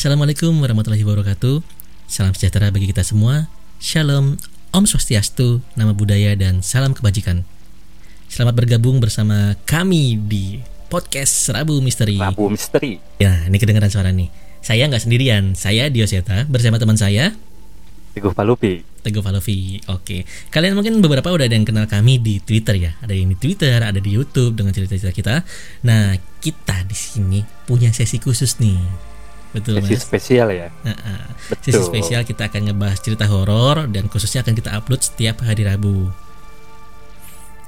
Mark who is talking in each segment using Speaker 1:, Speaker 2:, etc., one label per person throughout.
Speaker 1: Assalamualaikum warahmatullahi wabarakatuh. Salam sejahtera bagi kita semua. Shalom, Om Swastiastu, nama budaya dan salam kebajikan. Selamat bergabung bersama kami di podcast Rabu Misteri.
Speaker 2: Rabu Misteri.
Speaker 1: Ya, ini kedengaran suara nih. Saya nggak sendirian, saya Dioseta bersama teman saya
Speaker 2: Teguh Palupi.
Speaker 1: Teguh Palovi. Oke, kalian mungkin beberapa udah ada yang kenal kami di Twitter ya. Ada yang di Twitter, ada di YouTube dengan cerita-cerita kita. Nah, kita di sini punya sesi khusus nih. Betul
Speaker 2: Sesi
Speaker 1: mas.
Speaker 2: spesial ya.
Speaker 1: Nah, ah.
Speaker 2: Betul.
Speaker 1: Sesi spesial kita akan ngebahas cerita horor dan khususnya akan kita upload setiap hari Rabu.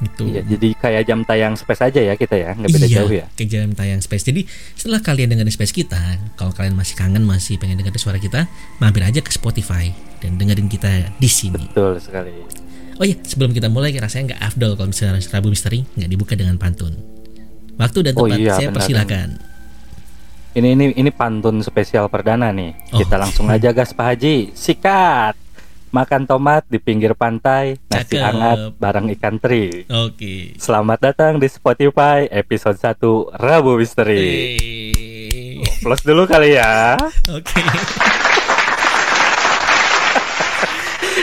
Speaker 1: Gitu.
Speaker 2: Iya, jadi kayak jam tayang space aja ya kita ya, nggak beda
Speaker 1: iya,
Speaker 2: jauh ya.
Speaker 1: ke jam tayang space. Jadi setelah kalian dengerin space kita, kalau kalian masih kangen, masih pengen dengerin suara kita, mampir aja ke Spotify dan dengerin kita di sini.
Speaker 2: Betul sekali.
Speaker 1: Oh iya, sebelum kita mulai, rasanya nggak afdol kalau misalnya Rabu Misteri nggak dibuka dengan pantun. Waktu dan
Speaker 2: Oh
Speaker 1: tempat,
Speaker 2: iya,
Speaker 1: saya
Speaker 2: benar.
Speaker 1: persilakan.
Speaker 2: Ini ini ini pantun spesial perdana nih.
Speaker 1: Oh.
Speaker 2: Kita langsung aja gas Pak Haji. Sikat. Makan tomat di pinggir pantai, nasi
Speaker 1: Cakep.
Speaker 2: hangat bareng ikan teri.
Speaker 1: Oke.
Speaker 2: Selamat datang di Spotify episode 1 Rabu Misteri.
Speaker 1: Eh,
Speaker 2: Plus dulu kali ya.
Speaker 1: Oke.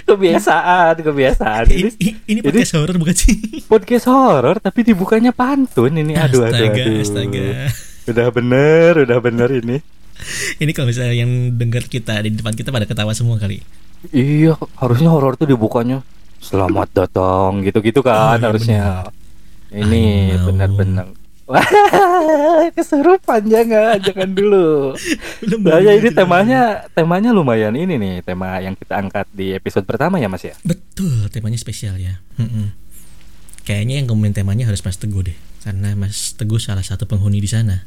Speaker 2: Kebiasaan, kebiasaan.
Speaker 1: Ini,
Speaker 2: Ini
Speaker 1: ini podcast horor bukan sih?
Speaker 2: podcast horor tapi dibukanya pantun ini. Aduh, aduh,
Speaker 1: astaga,
Speaker 2: aduh.
Speaker 1: astaga.
Speaker 2: Udah bener, udah bener ini.
Speaker 1: Ini kalau misalnya yang dengar kita di depan kita pada ketawa semua kali.
Speaker 2: Iya, harusnya horor tuh dibukanya selamat datang gitu-gitu
Speaker 1: Oh,
Speaker 2: kan
Speaker 1: iya,
Speaker 2: harusnya. Ini
Speaker 1: Ayo.
Speaker 2: benar-benar. Wah, kesurupan jangan, jangan dulu.
Speaker 1: Belum
Speaker 2: Nah, ya ini
Speaker 1: cerita.
Speaker 2: temanya, temanya lumayan ini nih, tema yang kita angkat di episode pertama ya Mas ya.
Speaker 1: Betul, temanya spesial ya. Mm-mm. Kayaknya yang komen temanya harus Mas Teguh deh, karena Mas Teguh salah satu penghuni di sana.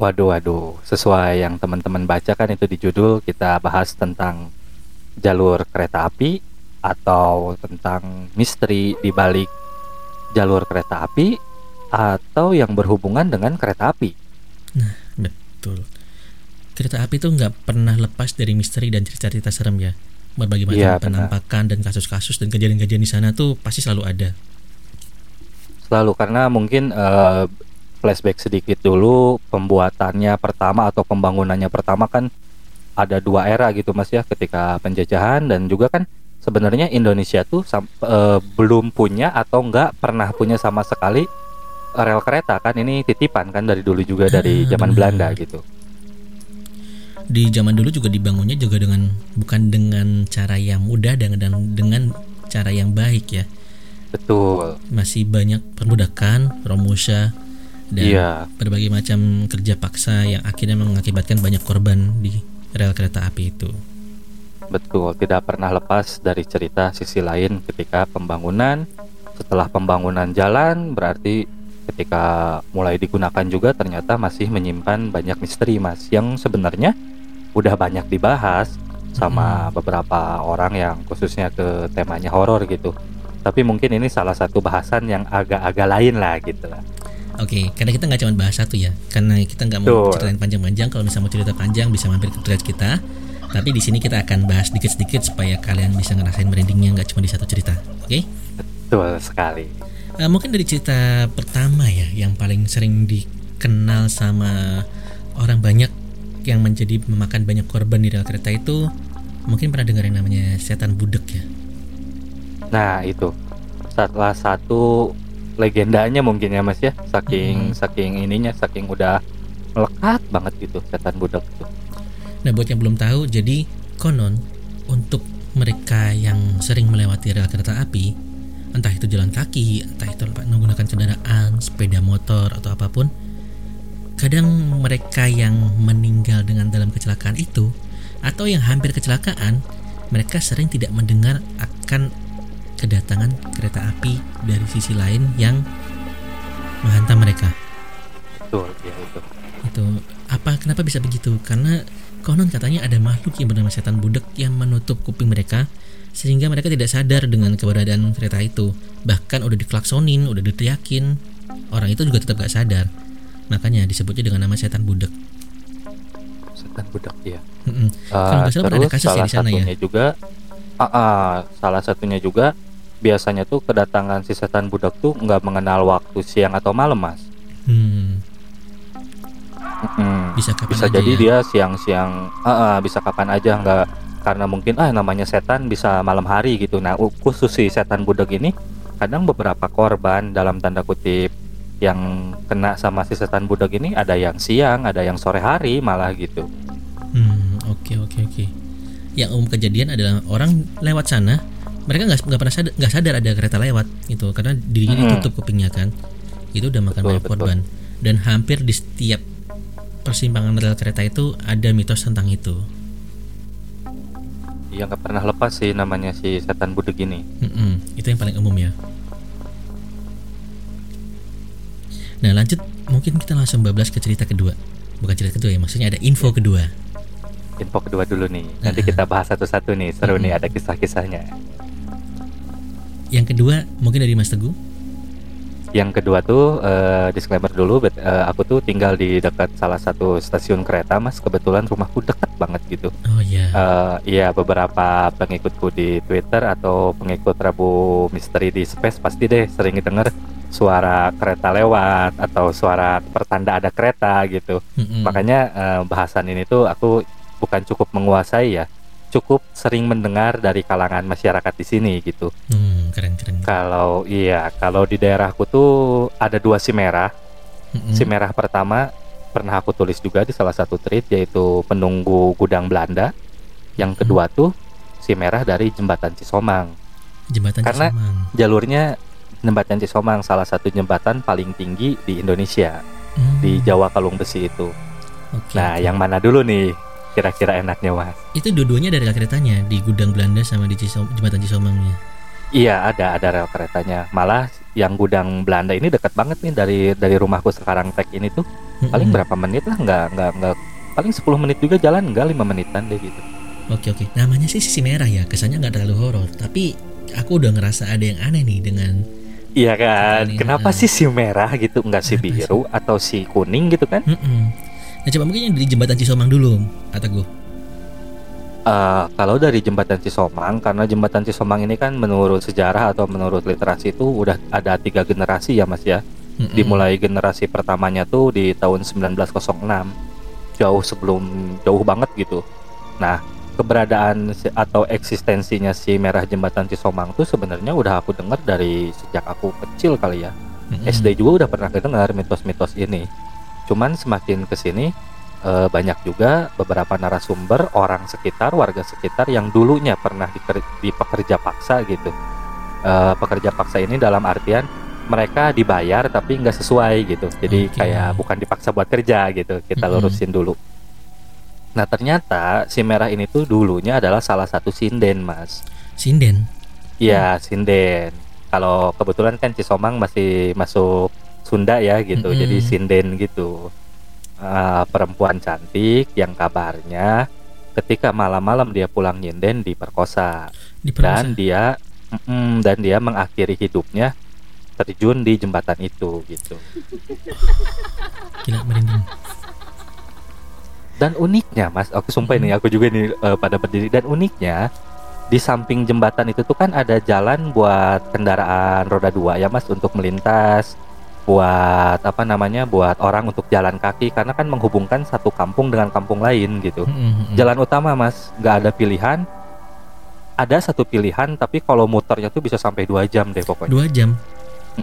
Speaker 2: Waduh, waduh, sesuai yang teman-teman baca kan itu di judul kita bahas tentang jalur kereta api atau tentang misteri di balik jalur kereta api atau yang berhubungan dengan kereta api.
Speaker 1: Betul. Kereta api itu nggak pernah lepas dari misteri dan cerita-cerita serem ya. Berbagai macam
Speaker 2: benar.
Speaker 1: penampakan dan kasus-kasus dan kejadian-kejadian di sana tuh pasti selalu ada.
Speaker 2: Selalu karena mungkin eh, flashback sedikit dulu pembuatannya pertama atau pembangunannya pertama kan ada dua era gitu Mas ya ketika penjajahan dan juga kan sebenarnya Indonesia tuh eh, belum punya atau nggak pernah punya sama sekali rel kereta kan ini titipan kan dari dulu juga dari
Speaker 1: Ah,
Speaker 2: zaman. Belanda gitu.
Speaker 1: Di zaman dulu juga dibangunnya juga dengan bukan dengan cara yang mudah dan dan dengan cara yang baik ya.
Speaker 2: Betul.
Speaker 1: Masih banyak perbudakan, Romusha dan
Speaker 2: Iya.
Speaker 1: berbagai macam kerja paksa yang akhirnya mengakibatkan banyak korban di rel kereta api itu.
Speaker 2: Betul, tidak pernah lepas dari cerita sisi lain ketika pembangunan. Setelah pembangunan jalan, berarti ketika mulai digunakan juga ternyata masih menyimpan banyak misteri, Mas, yang sebenarnya udah banyak dibahas sama beberapa orang yang khususnya ke temanya horor gitu. Tapi mungkin ini salah satu bahasan yang agak-agak lain lah gitu lah.
Speaker 1: Oke, karena kita nggak cuma bahas satu ya, karena kita nggak mau
Speaker 2: Betul.
Speaker 1: ceritain panjang-panjang. Kalau misalnya mau cerita panjang bisa mampir ke thread kita. Tapi di sini kita akan bahas sedikit-sedikit supaya kalian bisa ngerasain merindingnya nggak cuma di satu cerita. Oke?
Speaker 2: Betul sekali.
Speaker 1: Eh, mungkin dari cerita pertama ya, yang paling sering dikenal sama orang banyak yang menjadi memakan banyak korban di rel kereta itu, mungkin pernah dengar yang namanya setan budek ya.
Speaker 2: Nah, itu salah satu legendanya mungkin ya Mas ya, saking saking ininya, saking udah melekat banget gitu setan budak itu.
Speaker 1: Nah, buat yang belum tahu, jadi konon untuk mereka yang sering melewati rel kereta api, entah itu jalan kaki, entah itu menggunakan kendaraan, sepeda motor atau apa pun, kadang mereka yang meninggal dengan dalam kecelakaan itu atau yang hampir kecelakaan, mereka sering tidak mendengar akan kedatangan kereta api dari sisi lain yang menghantam mereka
Speaker 2: Betul, ya itu.
Speaker 1: itu apa kenapa bisa begitu karena konon katanya ada makhluk yang bernama setan budek yang menutup kuping mereka sehingga mereka tidak sadar dengan keberadaan kereta itu bahkan udah diklaksonin udah diteriakin orang itu juga tetap gak sadar makanya disebutnya dengan nama setan budek
Speaker 2: Setan budak ya.
Speaker 1: Mm-mm. Kalau
Speaker 2: Eh,
Speaker 1: nggak salah pernah ada kasus ya di sana ya?
Speaker 2: satunya juga ah, ah, salah satunya juga biasanya tuh kedatangan si setan budak tuh nggak mengenal waktu siang atau malam mas
Speaker 1: hmm.
Speaker 2: Mm-mm.
Speaker 1: Bisa kapan
Speaker 2: bisa
Speaker 1: aja
Speaker 2: jadi
Speaker 1: ya?
Speaker 2: dia siang-siang ah, ah, bisa kapan aja nggak karena mungkin ah namanya setan bisa malam hari gitu nah khusus si setan budek ini kadang beberapa korban dalam tanda kutip yang kena sama si setan budek ini ada yang siang ada yang sore hari malah gitu
Speaker 1: Hmm, oke oke oke. Yang umum kejadian adalah orang lewat sana, mereka nggak nggak pernah sadar, nggak sadar ada kereta lewat gitu, karena dirinya
Speaker 2: Mm-mm.
Speaker 1: ditutup kupingnya kan. Itu udah makan banyak korban. Dan hampir di setiap persimpangan rel kereta itu ada mitos tentang itu.
Speaker 2: yang nggak pernah lepas sih namanya si setan budek ini
Speaker 1: Mm-mm, itu yang paling umum ya. Nah lanjut, mungkin kita langsung bablas ke cerita kedua. Bukan cerita kedua ya, maksudnya ada info kedua.
Speaker 2: info kedua dulu nih nanti kita bahas satu-satu nih seru nih ada kisah-kisahnya
Speaker 1: Yang kedua mungkin dari Mas Teguh.
Speaker 2: yang kedua tuh eh, disclaimer dulu bet- eh, aku tuh tinggal di dekat salah satu stasiun kereta mas kebetulan rumahku dekat banget gitu
Speaker 1: Oh iya.
Speaker 2: Eh, iya beberapa pengikutku di Twitter atau pengikut Rabu Misteri di Space pasti deh sering denger suara kereta lewat atau suara pertanda ada kereta gitu.
Speaker 1: Mm-mm.
Speaker 2: Makanya eh, bahasan ini tuh aku bukan cukup menguasai ya, cukup sering mendengar dari kalangan masyarakat di sini gitu.
Speaker 1: Hmm, keren keren.
Speaker 2: Kalau iya, kalau di daerahku tuh ada dua si merah.
Speaker 1: Mm-mm.
Speaker 2: Si merah pertama pernah aku tulis juga di salah satu tweet yaitu penunggu gudang Belanda. Yang kedua tuh si merah dari jembatan Cisomang.
Speaker 1: Jembatan
Speaker 2: Karena-
Speaker 1: Cisomang.
Speaker 2: Jalurnya jembatan Cisomang salah satu jembatan paling tinggi di Indonesia
Speaker 1: Hmm,
Speaker 2: di Jawa Kalung Besi itu.
Speaker 1: Oke.
Speaker 2: Nah, yang mana dulu nih kira-kira enaknya mas?
Speaker 1: itu dua-duanya dari rel keretanya di gudang Belanda sama di Cisom- jembatan Cisomangnya.
Speaker 2: Iya ada ada rel keretanya. Malah yang gudang Belanda ini dekat banget nih dari dari rumahku sekarang tek ini tuh paling
Speaker 1: Mm-mm.
Speaker 2: berapa menit lah nggak nggak nggak paling 10 menit juga jalan nggak lima menitan deh gitu.
Speaker 1: Oke oke. Namanya sih sisi merah ya. Kesannya nggak terlalu horor. Tapi aku udah ngerasa ada yang aneh nih dengan.
Speaker 2: Iya kan? Kenapa
Speaker 1: eh.
Speaker 2: sih si merah gitu nggak si biru atau si kuning gitu kan?
Speaker 1: Mm-mm. Nah coba mungkin yang di jembatan Cisomang dulu, kata gue.
Speaker 2: Eh, kalau dari jembatan Cisomang karena jembatan Cisomang ini kan menurut sejarah atau menurut literasi itu udah ada tiga generasi ya mas ya.
Speaker 1: Mm-mm.
Speaker 2: Dimulai generasi pertamanya tuh di tahun 1906 jauh sebelum jauh banget gitu. Nah keberadaan atau eksistensinya si merah jembatan Cisomang tuh sebenarnya udah aku dengar dari sejak aku kecil kali ya.
Speaker 1: Mm-mm.
Speaker 2: SD juga udah pernah dengar mitos-mitos ini. Cuman semakin ke sini eh, banyak juga beberapa narasumber orang sekitar, warga sekitar yang dulunya pernah diker- di pekerja paksa gitu. Eh, pekerja paksa ini dalam artian mereka dibayar tapi nggak sesuai gitu. Jadi
Speaker 1: Oke.
Speaker 2: kayak bukan dipaksa buat kerja gitu. Kita
Speaker 1: Mm-mm.
Speaker 2: lurusin dulu. Nah ternyata si merah ini tuh dulunya adalah salah satu sinden mas.
Speaker 1: Sinden.
Speaker 2: Iya, sinden. Kalau kebetulan kan Cisomang masih masuk Sunda ya gitu,
Speaker 1: Mm-mm.
Speaker 2: jadi sinden gitu. Eh, perempuan cantik yang kabarnya ketika malam-malam dia pulang nyinden diperkosa
Speaker 1: Diperkosa.
Speaker 2: dan dia mm-mm, dan dia mengakhiri hidupnya terjun di jembatan itu gitu.
Speaker 1: Gila merinding.
Speaker 2: Dan uniknya Mas, aku sumpah ini aku juga nih eh, pada berdiri dan uniknya di samping jembatan itu tuh kan ada jalan buat kendaraan roda dua ya Mas untuk melintas buat apa namanya buat orang untuk jalan kaki karena kan menghubungkan satu kampung dengan kampung lain gitu.
Speaker 1: Mm-mm, mm-mm.
Speaker 2: Jalan utama Mas, nggak ada pilihan. Ada satu pilihan tapi kalau muternya tuh bisa sampai dua jam deh pokoknya.
Speaker 1: Dua jam.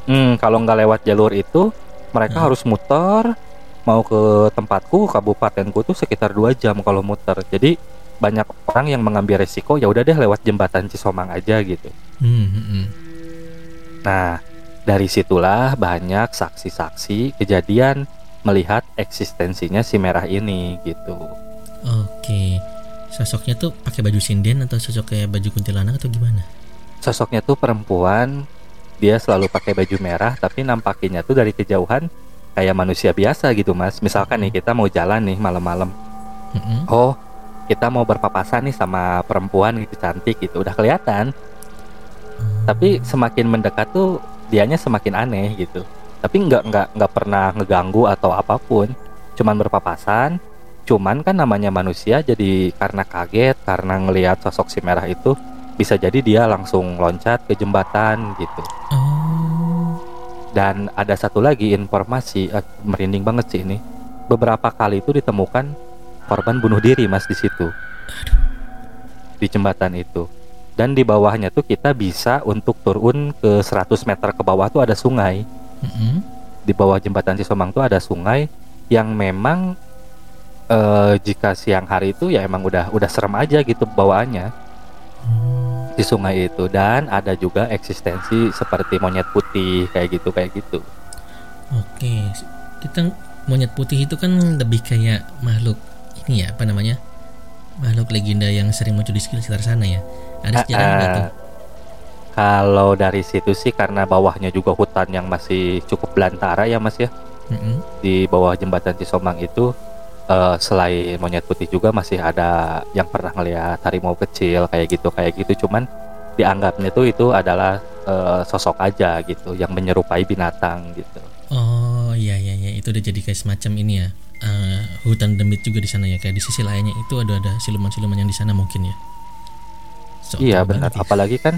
Speaker 2: Mm, kalau nggak lewat jalur itu, mereka
Speaker 1: Hmm.
Speaker 2: harus muter mau ke tempatku, kabupatenku tuh sekitar dua jam kalau muter. Jadi banyak orang yang mengambil resiko ya udah deh lewat jembatan Cisomang aja gitu.
Speaker 1: Hmm, mm-mm.
Speaker 2: Nah dari situlah banyak saksi-saksi kejadian melihat eksistensinya si merah ini gitu.
Speaker 1: Oke. Sosoknya tuh pakai baju sinden atau sosok kayak baju kuntilanak atau gimana?
Speaker 2: Sosoknya tuh perempuan, dia selalu pakai baju merah tapi nampakinya tuh dari kejauhan kayak manusia biasa gitu mas. Misalkan nih kita mau jalan nih malam-malam.
Speaker 1: Mm-mm.
Speaker 2: oh kita mau berpapasan nih sama perempuan gitu cantik gitu udah kelihatan tapi semakin mendekat tuh dianya semakin aneh gitu. Tapi nggak nggak nggak pernah ngeganggu atau apa pun. Cuman berpapasan. Cuman kan namanya manusia jadi karena kaget karena ngelihat sosok si merah itu bisa jadi dia langsung loncat ke jembatan gitu.
Speaker 1: Oh.
Speaker 2: dan ada satu lagi informasi eh, merinding banget sih ini. Beberapa kali itu ditemukan korban bunuh diri mas di situ. Di jembatan itu dan di bawahnya tuh kita bisa untuk turun ke 100 meter ke bawah tuh ada sungai.
Speaker 1: Mm-mm.
Speaker 2: di bawah jembatan Cisomang tuh ada sungai yang memang eh, jika siang hari itu ya emang udah udah serem aja gitu bawaannya. Di sungai itu. Dan ada juga eksistensi seperti monyet putih kayak gitu kayak gitu.
Speaker 1: Oke, kita monyet putih itu kan lebih kayak makhluk ini ya apa namanya? Makhluk legenda yang sering muncul di sekitar sana ya. Ada sejarah nggak tuh?
Speaker 2: Eh, kalau dari situ sih karena bawahnya juga hutan yang masih cukup belantara ya mas ya
Speaker 1: Mm-mm.
Speaker 2: di bawah jembatan Cisomang itu eh, selain monyet putih juga masih ada yang pernah ngelihat harimau kecil kayak gitu kayak gitu cuman dianggapnya tuh itu adalah eh, sosok aja gitu yang menyerupai binatang gitu
Speaker 1: Oh iya iya iya itu udah jadi kayak semacam ini ya eh, hutan demit juga di sana ya kayak di sisi lainnya itu ada ada siluman-siluman yang di sana mungkin ya. So,
Speaker 2: iya benar
Speaker 1: ya.
Speaker 2: apalagi kan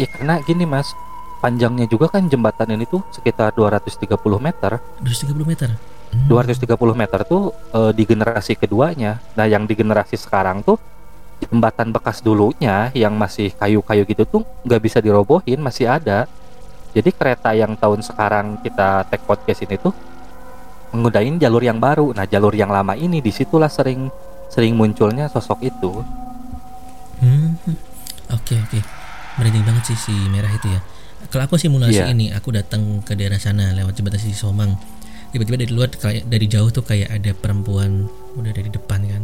Speaker 2: iya karena gini mas panjangnya juga kan jembatan ini tuh sekitar 230 meter
Speaker 1: 230 meter. Hmm.
Speaker 2: 230 meter tuh eh, di generasi keduanya. Nah, yang di generasi sekarang tuh jembatan bekas dulunya yang masih kayu-kayu gitu tuh nggak bisa dirobohin, masih ada. Jadi kereta yang tahun sekarang kita take podcast ini tuh menggunakan jalur yang baru. Nah, jalur yang lama ini di situlah sering sering munculnya sosok itu.
Speaker 1: Hmm, Oke oke, merinding banget sih si merah itu ya. Kalau aku simulasi
Speaker 2: Iya.
Speaker 1: ini, aku datang ke daerah sana lewat jembatan Sisi Somang. Tiba-tiba dari luar kayak dari jauh tuh kayak ada perempuan udah dari depan kan.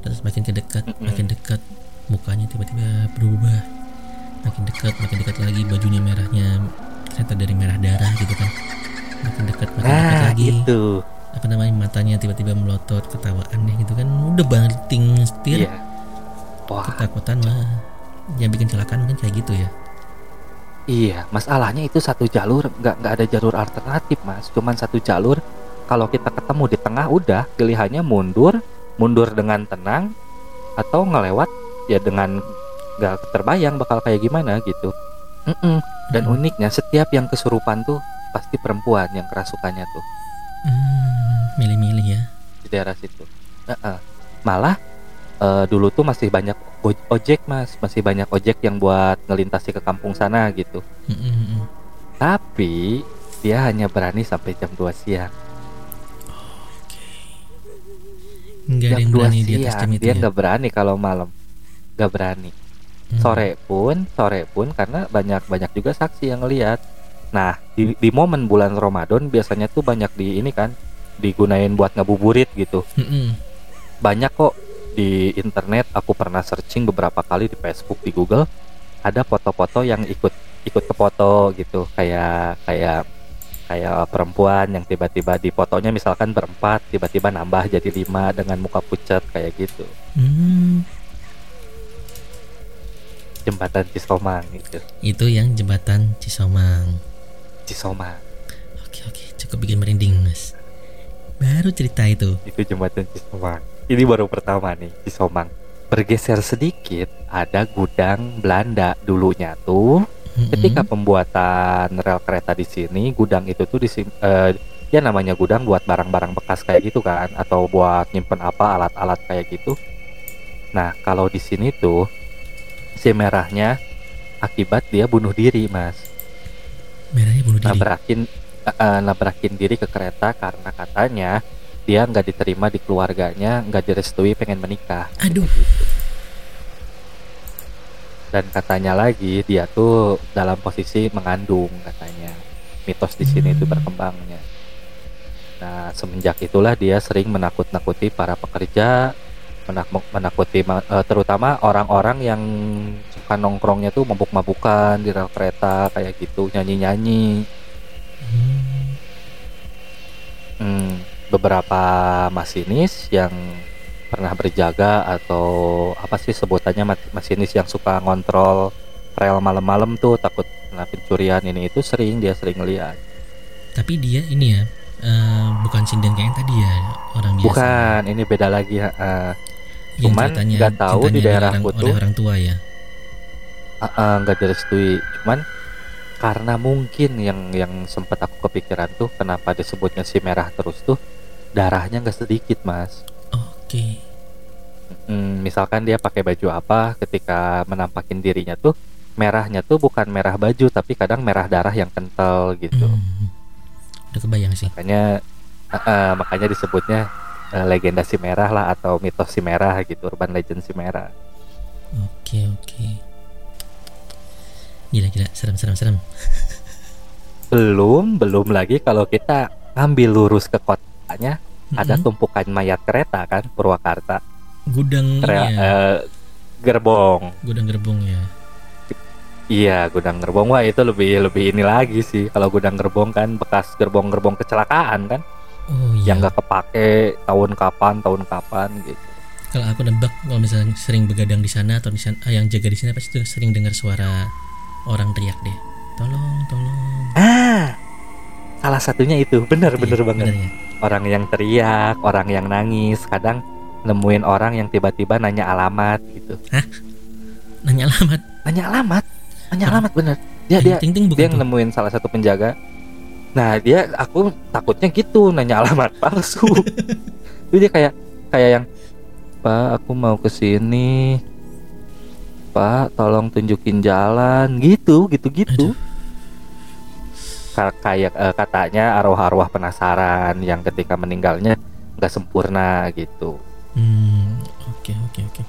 Speaker 1: Terus makin ke dekat,
Speaker 2: Mm-mm.
Speaker 1: makin dekat, mukanya tiba-tiba berubah. Makin dekat, makin dekat lagi, bajunya merahnya ternyata dari merah darah gitu kan. Makin dekat, makin dekat
Speaker 2: Nah,
Speaker 1: lagi.
Speaker 2: itu.
Speaker 1: Apa namanya matanya tiba-tiba melotot, ketawa aneh gitu kan. Udah banting setir,
Speaker 2: Iya. Wah,
Speaker 1: ketakutan mah yang bikin kecelakaan mungkin kayak gitu ya
Speaker 2: Iya, masalahnya itu satu jalur, nggak nggak ada jalur alternatif, mas. Cuman satu jalur. Kalau kita ketemu di tengah, udah pilihannya mundur, mundur dengan tenang, atau ngelewat ya dengan nggak terbayang bakal kayak gimana gitu. Mm-mm. Dan
Speaker 1: Mm-mm.
Speaker 2: uniknya setiap yang kesurupan tuh pasti perempuan yang kerasukannya tuh
Speaker 1: hmm, milih-milih ya
Speaker 2: di daerah situ. Heeh. Malah eh, dulu tuh masih banyak ojek, mas, masih banyak ojek yang buat ngelintasi ke kampung sana gitu.
Speaker 1: Mm, mm, mm.
Speaker 2: Tapi dia hanya berani sampai jam 2 siang.
Speaker 1: nggak
Speaker 2: jam
Speaker 1: yang
Speaker 2: 2
Speaker 1: berani di atas
Speaker 2: siang
Speaker 1: jam itu
Speaker 2: dia
Speaker 1: ya
Speaker 2: nggak berani kalau malam. Nggak berani.
Speaker 1: Hmm.
Speaker 2: Sore pun, sore pun karena banyak banyak juga saksi yang lihat. Nah, di, di momen bulan Ramadan biasanya tuh banyak di ini kan digunain buat ngabuburit gitu.
Speaker 1: Mm, mm.
Speaker 2: Banyak kok di internet aku pernah searching beberapa kali di Facebook, di Google ada foto-foto yang ikut ikut ke foto gitu. Kayak kayak kayak perempuan yang tiba-tiba di fotonya misalkan berempat tiba-tiba nambah jadi lima dengan muka pucat kayak gitu.
Speaker 1: Hmm,
Speaker 2: jembatan Cisomang gitu.
Speaker 1: Itu yang jembatan Cisomang.
Speaker 2: Cisomang.
Speaker 1: Oke oke. Cukup bikin merinding mas. Baru cerita itu.
Speaker 2: Itu jembatan Cisomang ini baru pertama nih Cisomang bergeser sedikit ada gudang Belanda dulunya tuh.
Speaker 1: Mm,
Speaker 2: ketika pembuatan rel kereta di sini gudang itu tuh di ya namanya gudang buat barang-barang bekas kayak gitu kan atau buat nyimpen apa alat-alat kayak gitu. Nah kalau di sini tuh si merahnya akibat dia bunuh diri mas.
Speaker 1: Merahnya bunuh diri.
Speaker 2: Nabrakin eh, eh, nabrakin diri ke kereta karena katanya dia nggak diterima di keluarganya nggak direstui pengen menikah.
Speaker 1: Aduh.
Speaker 2: Gitu. dan katanya lagi dia tuh dalam posisi mengandung katanya. Mitos di sini itu
Speaker 1: Hmm.
Speaker 2: berkembangnya. Nah semenjak itulah dia sering menakut-nakuti para pekerja menak- menakuti eh, terutama orang-orang yang suka nongkrongnya tuh mabuk-mabukan di rel kereta kayak gitu nyanyi-nyanyi.
Speaker 1: Hmm,
Speaker 2: Hmm, beberapa masinis yang pernah berjaga atau apa sih sebutannya masinis yang suka ngontrol rel malam-malam tuh takut kena pencurian ini itu sering dia sering lihat.
Speaker 1: tapi dia ini ya eh, bukan sinden kayak yang tadi ya orang biasa
Speaker 2: Bukan, ini beda lagi.
Speaker 1: Yang
Speaker 2: cuman nggak tahu di
Speaker 1: oleh
Speaker 2: tuh.
Speaker 1: orang tua ya
Speaker 2: Ah, ah, nggak direstui. Cuman karena mungkin yang yang sempat aku kepikiran tuh kenapa disebutnya si merah terus tuh darahnya nggak sedikit mas
Speaker 1: Oke.
Speaker 2: Hmm, misalkan dia pakai baju apa ketika menampakin dirinya tuh merahnya tuh bukan merah baju tapi kadang merah darah yang kental gitu
Speaker 1: Hmm. Udah kebayang sih.
Speaker 2: makanya eh, eh, makanya disebutnya eh, legenda si merah lah atau mitos si merah gitu urban legend si merah
Speaker 1: Oke oke. Gila gila serem serem serem.
Speaker 2: belum belum lagi kalau kita ngambil lurus ke kotanya ada
Speaker 1: Mm-mm.
Speaker 2: tumpukan mayat kereta kan Purwakarta
Speaker 1: Gudang
Speaker 2: Kere-
Speaker 1: ya.
Speaker 2: eh, gerbong
Speaker 1: Gudang gerbong ya.
Speaker 2: iya gudang gerbong wah itu lebih lebih ini lagi sih kalau gudang gerbong kan bekas gerbong-gerbong kecelakaan kan
Speaker 1: Oh iya.
Speaker 2: yang nggak kepake tahun kapan tahun kapan gitu
Speaker 1: Kalau aku nebak kalau misalnya sering begadang di sana atau di sana ah, yang jaga di sana pasti tuh sering dengar suara orang teriak deh. Tolong tolong.
Speaker 2: ah salah satunya itu. Bener
Speaker 1: Iya,
Speaker 2: bener banget.
Speaker 1: bener ya.
Speaker 2: orang yang teriak orang yang nangis kadang nemuin orang yang tiba-tiba nanya alamat gitu.
Speaker 1: Nanya alamat.
Speaker 2: nanya alamat? Nanya alamat bener dia dia
Speaker 1: ting ting
Speaker 2: dia
Speaker 1: tuh.
Speaker 2: nemuin salah satu penjaga. Nah dia aku takutnya gitu nanya alamat palsu. Jadi dia kayak kayak yang pak aku mau ke sini. Pak tolong tunjukin jalan. Gitu gitu gitu.
Speaker 1: Aduh.
Speaker 2: Kayak eh, katanya arwah-arwah penasaran yang ketika meninggalnya nggak sempurna gitu
Speaker 1: Hmm, oke oke oke.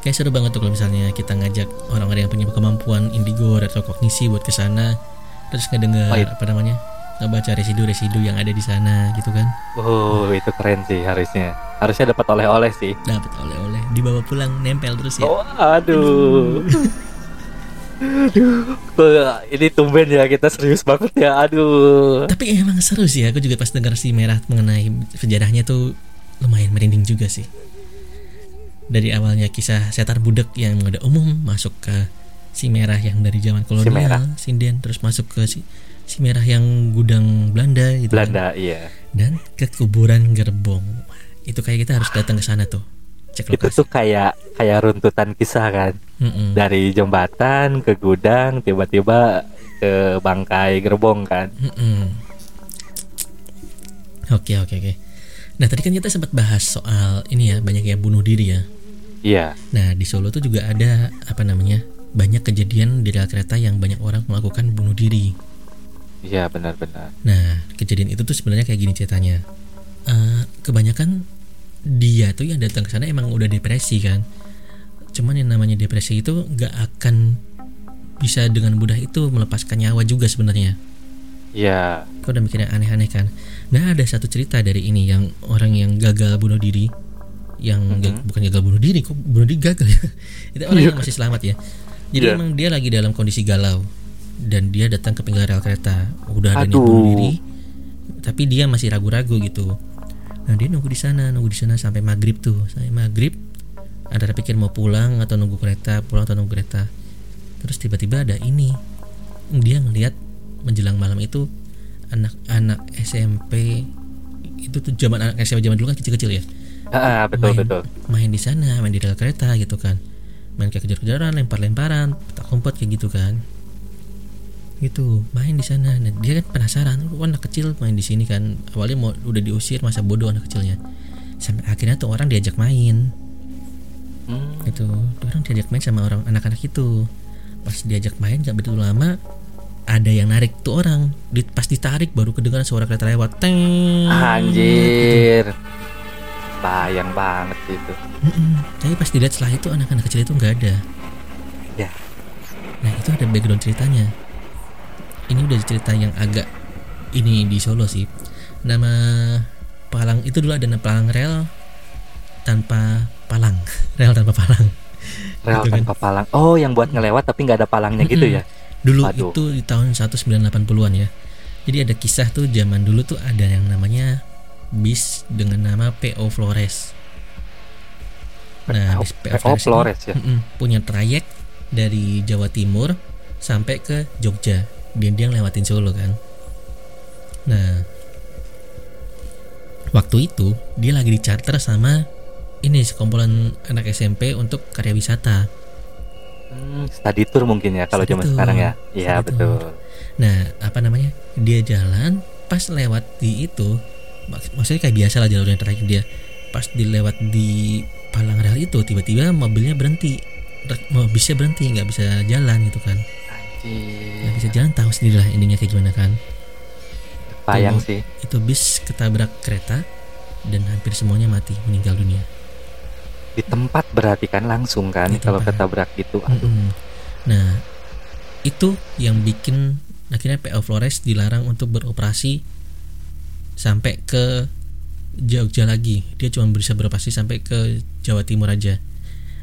Speaker 1: Kayak seru banget tuh kalau misalnya kita ngajak orang-orang yang punya kemampuan indigo atau kognisi buat ke sana, terus ngedengar
Speaker 2: Oh, iya.
Speaker 1: apa namanya, ngebaca residu-residu yang ada di sana gitu kan,
Speaker 2: oh itu keren sih harusnya harusnya dapat oleh-oleh sih
Speaker 1: dapat oleh-oleh, dibawa pulang nempel terus ya.
Speaker 2: Oh, aduh. aduh. Tuh, ini tumben ya kita serius banget ya. Aduh.
Speaker 1: Tapi emang seru sih, aku juga pas dengar si merah mengenai sejarahnya tuh lumayan merinding juga sih. Dari awalnya kisah setar budak yang udah umum masuk ke si merah yang dari zaman kolonial,
Speaker 2: Merah.
Speaker 1: sinden terus masuk ke si si merah yang gudang Belanda gitu. kan.
Speaker 2: Belanda, iya.
Speaker 1: Dan ke kuburan gerbong. Itu kayak kita harus datang ke sana tuh. Cek
Speaker 2: Itu
Speaker 1: lokasi.
Speaker 2: tuh kayak kayak runtutan kisah kan.
Speaker 1: Mm-mm.
Speaker 2: Dari jembatan ke gudang, tiba-tiba ke bangkai gerbong kan.
Speaker 1: Oke oke oke. Nah tadi kan kita sempat bahas soal ini ya banyak yang bunuh diri ya.
Speaker 2: Iya.
Speaker 1: Nah di Solo tuh juga ada apa namanya banyak kejadian di rel kereta yang banyak orang melakukan bunuh diri.
Speaker 2: Iya, benar-benar.
Speaker 1: Nah kejadian itu tuh sebenarnya kayak gini ceritanya. Eh, kebanyakan dia tuh yang datang ke sana emang udah depresi kan. Cuman yang namanya depresi itu nggak akan bisa dengan mudah itu melepaskan nyawa juga sebenarnya.
Speaker 2: Iya.
Speaker 1: Kau udah mikirnya aneh-aneh kan? Nah ada satu cerita dari ini yang orang yang gagal bunuh diri, yang ga- bukan gagal bunuh diri, kok bunuh diri gagal ya? Itu orang yang masih selamat ya. Jadi
Speaker 2: Iya.
Speaker 1: emang dia lagi dalam kondisi galau dan dia datang ke pinggir rel kereta, udah ada niat
Speaker 2: Aduh.
Speaker 1: bunuh diri, tapi dia masih ragu-ragu gitu. Nah dia nunggu di sana, nunggu di sana sampai maghrib tuh, sampai maghrib antara pikir mau pulang atau nunggu kereta, pulang atau nunggu kereta. Terus tiba-tiba ada ini, dia ngelihat menjelang malam itu anak-anak SMP itu tuh zaman anak SMP zaman dulu kan kecil-kecil ya?
Speaker 2: Ah, betul
Speaker 1: main,
Speaker 2: betul.
Speaker 1: main di sana main di rel kereta gitu kan. Main kayak kejar-kejaran lempar-lemparan petak umpet kayak gitu kan gitu main di sana. Nah, dia kan penasaran oh, anak kecil main di sini kan. Awalnya mau udah diusir masa bodoh anak kecilnya. Sampai akhirnya tuh orang diajak main.
Speaker 2: Hmm.
Speaker 1: gitu. Orang diajak main sama orang anak-anak itu. Pas diajak main gak begitu lama ada yang narik tuh orang. Di, pas ditarik baru kedengaran suara kereta lewat. Teng.
Speaker 2: Anjir. Bayang banget itu.
Speaker 1: Mm-mm. tapi pas dilihat setelah itu anak-anak kecil itu nggak ada.
Speaker 2: Ya.
Speaker 1: nah itu ada background ceritanya ini udah cerita yang agak ini di Solo sih nama palang itu dulu ada nama palang rel tanpa palang rel tanpa palang
Speaker 2: Rel
Speaker 1: Gitu kan.
Speaker 2: tanpa palang. Oh, yang buat ngelewat tapi nggak ada palangnya gitu
Speaker 1: Mm-mm.
Speaker 2: ya.
Speaker 1: Dulu
Speaker 2: Waduh.
Speaker 1: itu di tahun 1980-an ya. Jadi ada kisah tuh zaman dulu tuh ada yang namanya bis dengan nama PO Flores. Nah,
Speaker 2: PO
Speaker 1: bis PO
Speaker 2: PO
Speaker 1: Flores,
Speaker 2: Flores ya.
Speaker 1: mm-mm, punya trayek dari Jawa Timur sampai ke Jogja. Dia dia ngelewatin Solo kan. Nah, waktu itu dia lagi di charter sama ini sekumpulan anak SMP untuk karya wisata.
Speaker 2: Hmm, study tour mungkin ya kalau zaman sekarang ya. Iya,
Speaker 1: tour.
Speaker 2: betul.
Speaker 1: Nah, apa namanya? Dia jalan pas lewat di itu mak- maksudnya kayak biasa lah jalur yang terakhir dia pas dilewat di palang rel itu tiba-tiba mobilnya berhenti bisa berhenti nggak bisa jalan gitu kan nggak bisa jalan tahu sendiri lah endingnya kayak gimana kan
Speaker 2: Bayang sih.
Speaker 1: itu bis ketabrak kereta dan hampir semuanya mati meninggal dunia
Speaker 2: Di tempat berarti kan langsung kan
Speaker 1: Di
Speaker 2: kalau
Speaker 1: tempat.
Speaker 2: ketabrak gitu. Aduh.
Speaker 1: Mm-mm. Nah, itu yang bikin akhirnya PO Flores dilarang untuk beroperasi sampai ke Jogja lagi. Dia cuma bisa beroperasi sampai ke Jawa Timur aja.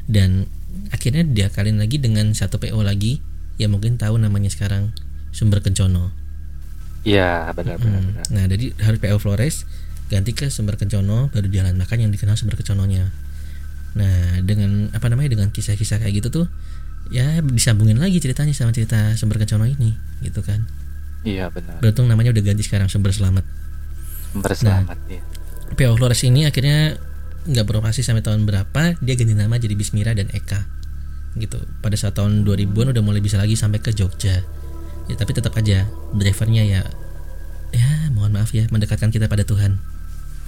Speaker 1: Dan akhirnya dia kalian lagi dengan satu PO lagi yang mungkin tahu namanya sekarang Sumber Kencono.
Speaker 2: Iya, benar-benar.
Speaker 1: Hmm. Nah, jadi harus PO Flores ganti ke Sumber Kencono baru jalan makan yang dikenal Sumber Kencononya. Nah, dengan apa namanya dengan kisah-kisah kayak gitu tuh ya disambungin lagi ceritanya sama cerita Sumber Kencono ini gitu kan.
Speaker 2: Iya, benar.
Speaker 1: Beruntung namanya udah ganti sekarang Sumber Selamat.
Speaker 2: Sumber selamat ya.
Speaker 1: PO Flores ini akhirnya nggak beroperasi sampai tahun berapa dia ganti nama jadi Bismira dan Eka gitu pada saat tahun 2000-an udah mulai bisa lagi sampai ke Jogja ya tapi tetap aja drivernya ya ya mohon maaf ya mendekatkan kita pada Tuhan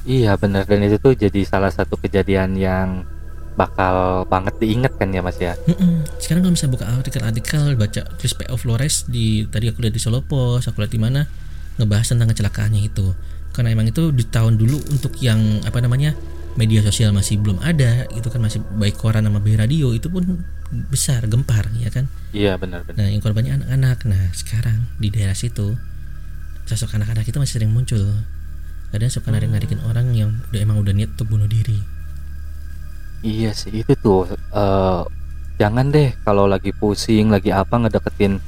Speaker 2: Iya, benar dan itu tuh jadi salah satu kejadian yang bakal banget diingat kan ya Mas ya.
Speaker 1: Mm-mm. Sekarang kalau misalnya buka artikel-artikel baca tulis PO Flores di tadi aku lihat di Solo Post, aku lihat di mana ngebahas tentang kecelakaannya itu. Karena emang itu di tahun dulu untuk yang apa namanya media sosial masih belum ada, itu kan masih baik koran sama baik radio itu pun besar gempar ya kan.
Speaker 2: Iya, benar-benar.
Speaker 1: Nah yang korbannya anak-anak. Nah sekarang di daerah situ sosok anak-anak itu masih sering muncul. Kadang suka narik-narikin orang yang udah emang udah niat untuk bunuh diri.
Speaker 2: Iya sih itu tuh eh, jangan deh kalau lagi pusing lagi apa ngedeketin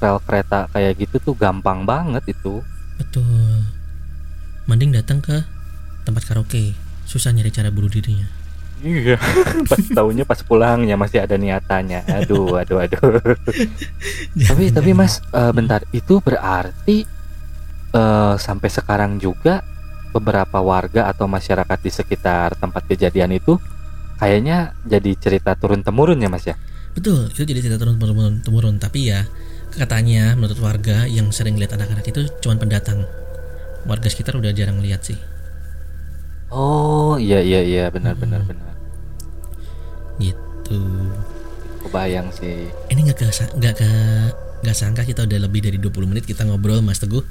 Speaker 2: rel kereta kayak gitu tuh gampang banget itu.
Speaker 1: Betul. Mending datang ke tempat karaoke. Susah nyari cara bunuh dirinya.
Speaker 2: Iya. pas tahunya pas pulangnya masih ada niatannya. Aduh, aduh, aduh. tapi tapi Mas eh, bentar itu berarti eh, sampai sekarang juga beberapa warga atau masyarakat di sekitar tempat kejadian itu kayaknya jadi cerita turun temurun ya Mas ya.
Speaker 1: Betul, itu jadi cerita turun temurun, temurun. Tapi ya katanya menurut warga yang sering lihat anak-anak itu cuma pendatang. Warga sekitar udah jarang lihat sih.
Speaker 2: Oh iya iya iya benar benar benar.
Speaker 1: Gitu.
Speaker 2: Kebayang sih.
Speaker 1: Ini nggak nggak ke nggak sangka kita udah lebih dari 20 menit kita ngobrol Mas Teguh.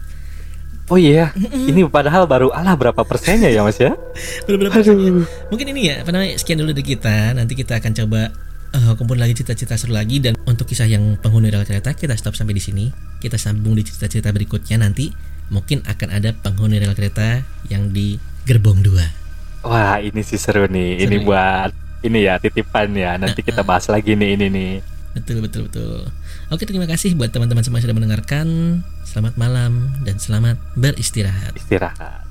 Speaker 2: Oh iya, ini padahal baru alah berapa persennya ya Mas ya?
Speaker 1: Beberapa Mungkin ini ya, apa namanya? Sekian dulu dari kita. Nanti kita akan coba eh, kumpul lagi cerita-cerita seru lagi dan untuk kisah yang penghuni rel kereta kita stop sampai di sini. Kita sambung di cerita-cerita berikutnya nanti. Mungkin akan ada penghuni rel kereta yang di gerbong 2.
Speaker 2: Wah ini sih seru nih.
Speaker 1: Seru
Speaker 2: ini
Speaker 1: ya?
Speaker 2: buat ini ya titipan ya. Nanti kita bahas lagi nih ini nih.
Speaker 1: Betul betul betul. Oke, terima kasih buat teman-teman semua yang sudah mendengarkan. Selamat malam dan selamat beristirahat.
Speaker 2: Istirahat.